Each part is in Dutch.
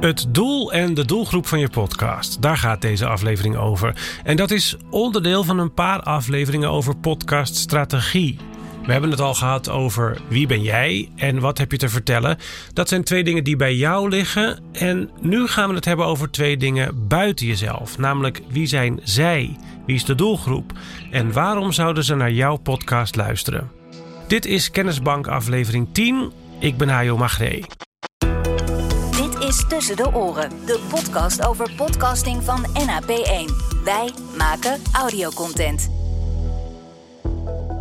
Het doel en de doelgroep van je podcast, daar gaat deze aflevering over. En dat is onderdeel van een paar afleveringen over podcaststrategie. We hebben het al gehad over wie ben jij en wat heb je te vertellen. Dat zijn twee dingen die bij jou liggen. En nu gaan we het hebben over twee dingen buiten jezelf. Namelijk wie zijn zij? Wie is de doelgroep? En waarom zouden ze naar jouw podcast luisteren? Dit is Kennisbank aflevering 10. Ik ben Hajo Magree. Is Tussen de Oren, de podcast over podcasting van NAP1. Wij maken audiocontent.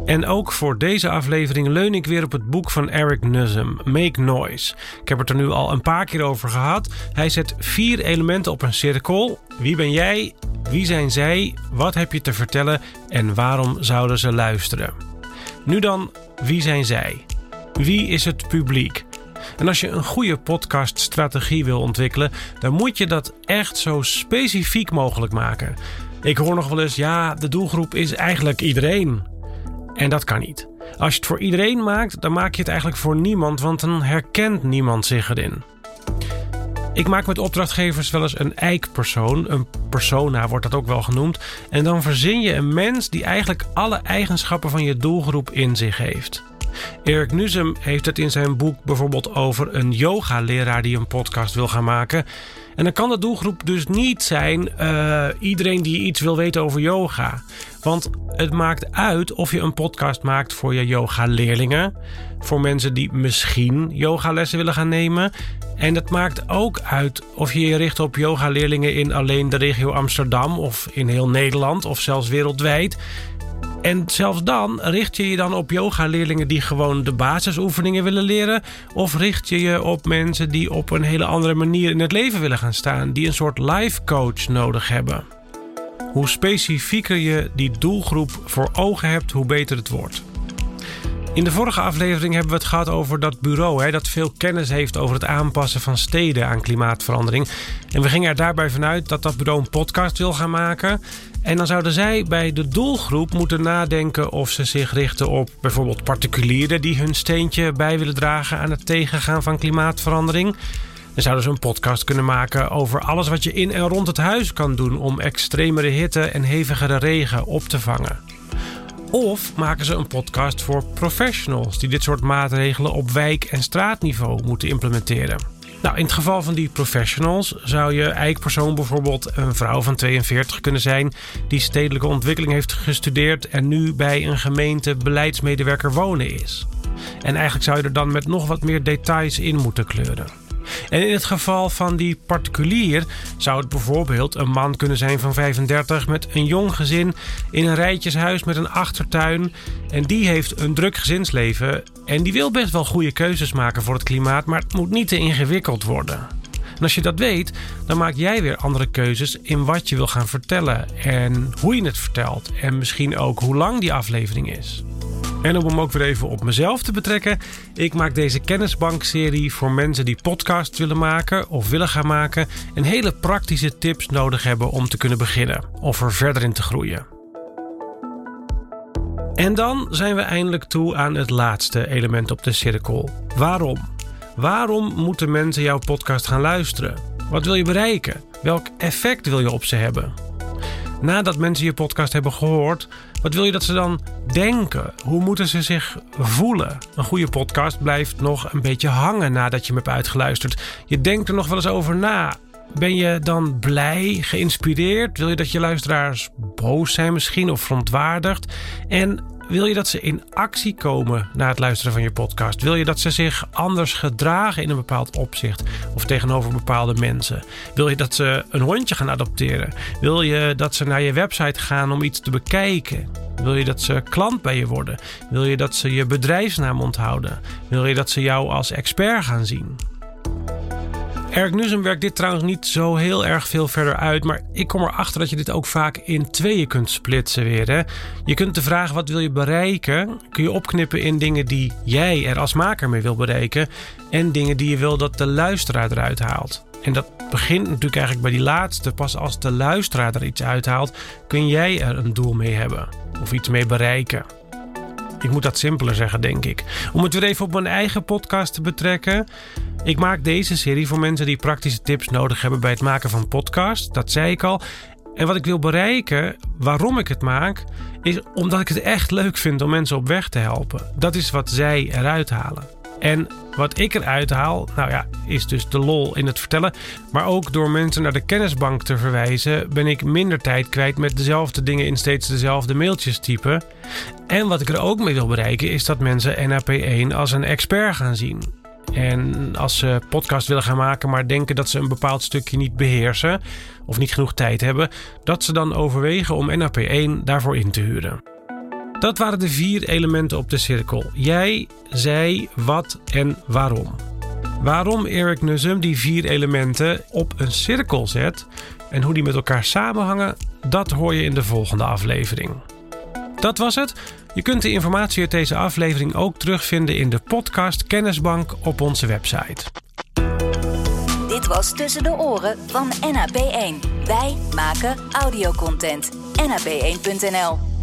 En ook voor deze aflevering leun ik weer op het boek van Eric Nussum, Make Noise. Ik heb het er nu al een paar keer over gehad. Hij zet vier elementen op een cirkel. Wie ben jij? Wie zijn zij? Wat heb je te vertellen? En waarom zouden ze luisteren? Nu dan, wie zijn zij? Wie is het publiek? En als je een goede podcaststrategie wil ontwikkelen, dan moet je dat echt zo specifiek mogelijk maken. Ik hoor nog wel eens, ja, de doelgroep is eigenlijk iedereen. En dat kan niet. Als je het voor iedereen maakt, dan maak je het eigenlijk voor niemand, want dan herkent niemand zich erin. Ik maak met opdrachtgevers wel eens een eikpersoon, een persona wordt dat ook wel genoemd. En dan verzin je een mens die eigenlijk alle eigenschappen van je doelgroep in zich heeft. Erik Nuzum heeft het in zijn boek bijvoorbeeld over een yoga-leraar die een podcast wil gaan maken. En dan kan de doelgroep dus niet zijn uh, iedereen die iets wil weten over yoga. Want het maakt uit of je een podcast maakt voor je yoga-leerlingen, voor mensen die misschien yogalessen willen gaan nemen. En het maakt ook uit of je je richt op yoga-leerlingen in alleen de regio Amsterdam of in heel Nederland of zelfs wereldwijd. En zelfs dan richt je je dan op yoga-leerlingen die gewoon de basisoefeningen willen leren? Of richt je je op mensen die op een hele andere manier in het leven willen gaan staan, die een soort life coach nodig hebben? Hoe specifieker je die doelgroep voor ogen hebt, hoe beter het wordt. In de vorige aflevering hebben we het gehad over dat bureau hè, dat veel kennis heeft over het aanpassen van steden aan klimaatverandering. En we gingen er daarbij vanuit dat dat bureau een podcast wil gaan maken. En dan zouden zij bij de doelgroep moeten nadenken of ze zich richten op bijvoorbeeld particulieren die hun steentje bij willen dragen aan het tegengaan van klimaatverandering. Dan zouden ze een podcast kunnen maken over alles wat je in en rond het huis kan doen om extremere hitte en hevigere regen op te vangen. Of maken ze een podcast voor professionals die dit soort maatregelen op wijk- en straatniveau moeten implementeren. Nou, in het geval van die professionals zou je eikpersoon bijvoorbeeld een vrouw van 42 kunnen zijn die stedelijke ontwikkeling heeft gestudeerd en nu bij een gemeente beleidsmedewerker wonen is. En eigenlijk zou je er dan met nog wat meer details in moeten kleuren. En in het geval van die particulier zou het bijvoorbeeld een man kunnen zijn van 35 met een jong gezin in een rijtjeshuis met een achtertuin. En die heeft een druk gezinsleven en die wil best wel goede keuzes maken voor het klimaat, maar het moet niet te ingewikkeld worden. En als je dat weet, dan maak jij weer andere keuzes in wat je wil gaan vertellen en hoe je het vertelt. En misschien ook hoe lang die aflevering is. En om hem ook weer even op mezelf te betrekken, ik maak deze kennisbankserie voor mensen die podcast willen maken of willen gaan maken en hele praktische tips nodig hebben om te kunnen beginnen of er verder in te groeien. En dan zijn we eindelijk toe aan het laatste element op de cirkel. Waarom? Waarom moeten mensen jouw podcast gaan luisteren? Wat wil je bereiken? Welk effect wil je op ze hebben? Nadat mensen je podcast hebben gehoord, wat wil je dat ze dan denken? Hoe moeten ze zich voelen? Een goede podcast blijft nog een beetje hangen nadat je hem hebt uitgeluisterd. Je denkt er nog wel eens over na. Ben je dan blij, geïnspireerd? Wil je dat je luisteraars boos zijn misschien of verontwaardigd? En wil je dat ze in actie komen na het luisteren van je podcast? Wil je dat ze zich anders gedragen in een bepaald opzicht of tegenover bepaalde mensen? Wil je dat ze een hondje gaan adopteren? Wil je dat ze naar je website gaan om iets te bekijken? Wil je dat ze klant bij je worden? Wil je dat ze je bedrijfsnaam onthouden? Wil je dat ze jou als expert gaan zien? Eric Nuzum werkt dit trouwens niet zo heel erg veel verder uit, maar ik kom erachter dat je dit ook vaak in tweeën kunt splitsen weer. Hè? Je kunt de vraag wat wil je bereiken, kun je opknippen in dingen die jij er als maker mee wil bereiken en dingen die je wil dat de luisteraar eruit haalt. En dat begint natuurlijk eigenlijk bij die laatste. Pas als de luisteraar er iets uithaalt, kun jij er een doel mee hebben of iets mee bereiken. Ik moet dat simpeler zeggen, denk ik. Om het weer even op mijn eigen podcast te betrekken. Ik maak deze serie voor mensen die praktische tips nodig hebben bij het maken van podcasts. Dat zei ik al. En wat ik wil bereiken, waarom ik het maak, is omdat ik het echt leuk vind om mensen op weg te helpen. Dat is wat zij eruit halen. En wat ik eruit haal, nou ja, is dus de lol in het vertellen. Maar ook door mensen naar de kennisbank te verwijzen, ben ik minder tijd kwijt met dezelfde dingen in steeds dezelfde mailtjes typen. En wat ik er ook mee wil bereiken, is dat mensen NAP1 als een expert gaan zien. En als ze podcast willen gaan maken, maar denken dat ze een bepaald stukje niet beheersen of niet genoeg tijd hebben, dat ze dan overwegen om NAP1 daarvoor in te huren. Dat waren de vier elementen op de cirkel. Jij, zij, wat en waarom. Waarom Eric Nussum die vier elementen op een cirkel zet en hoe die met elkaar samenhangen, dat hoor je in de volgende aflevering. Dat was het. Je kunt de informatie uit deze aflevering ook terugvinden in de podcast Kennisbank op onze website. Dit was Tussen de Oren van NAP1. Wij maken audiocontent. NAP1.nl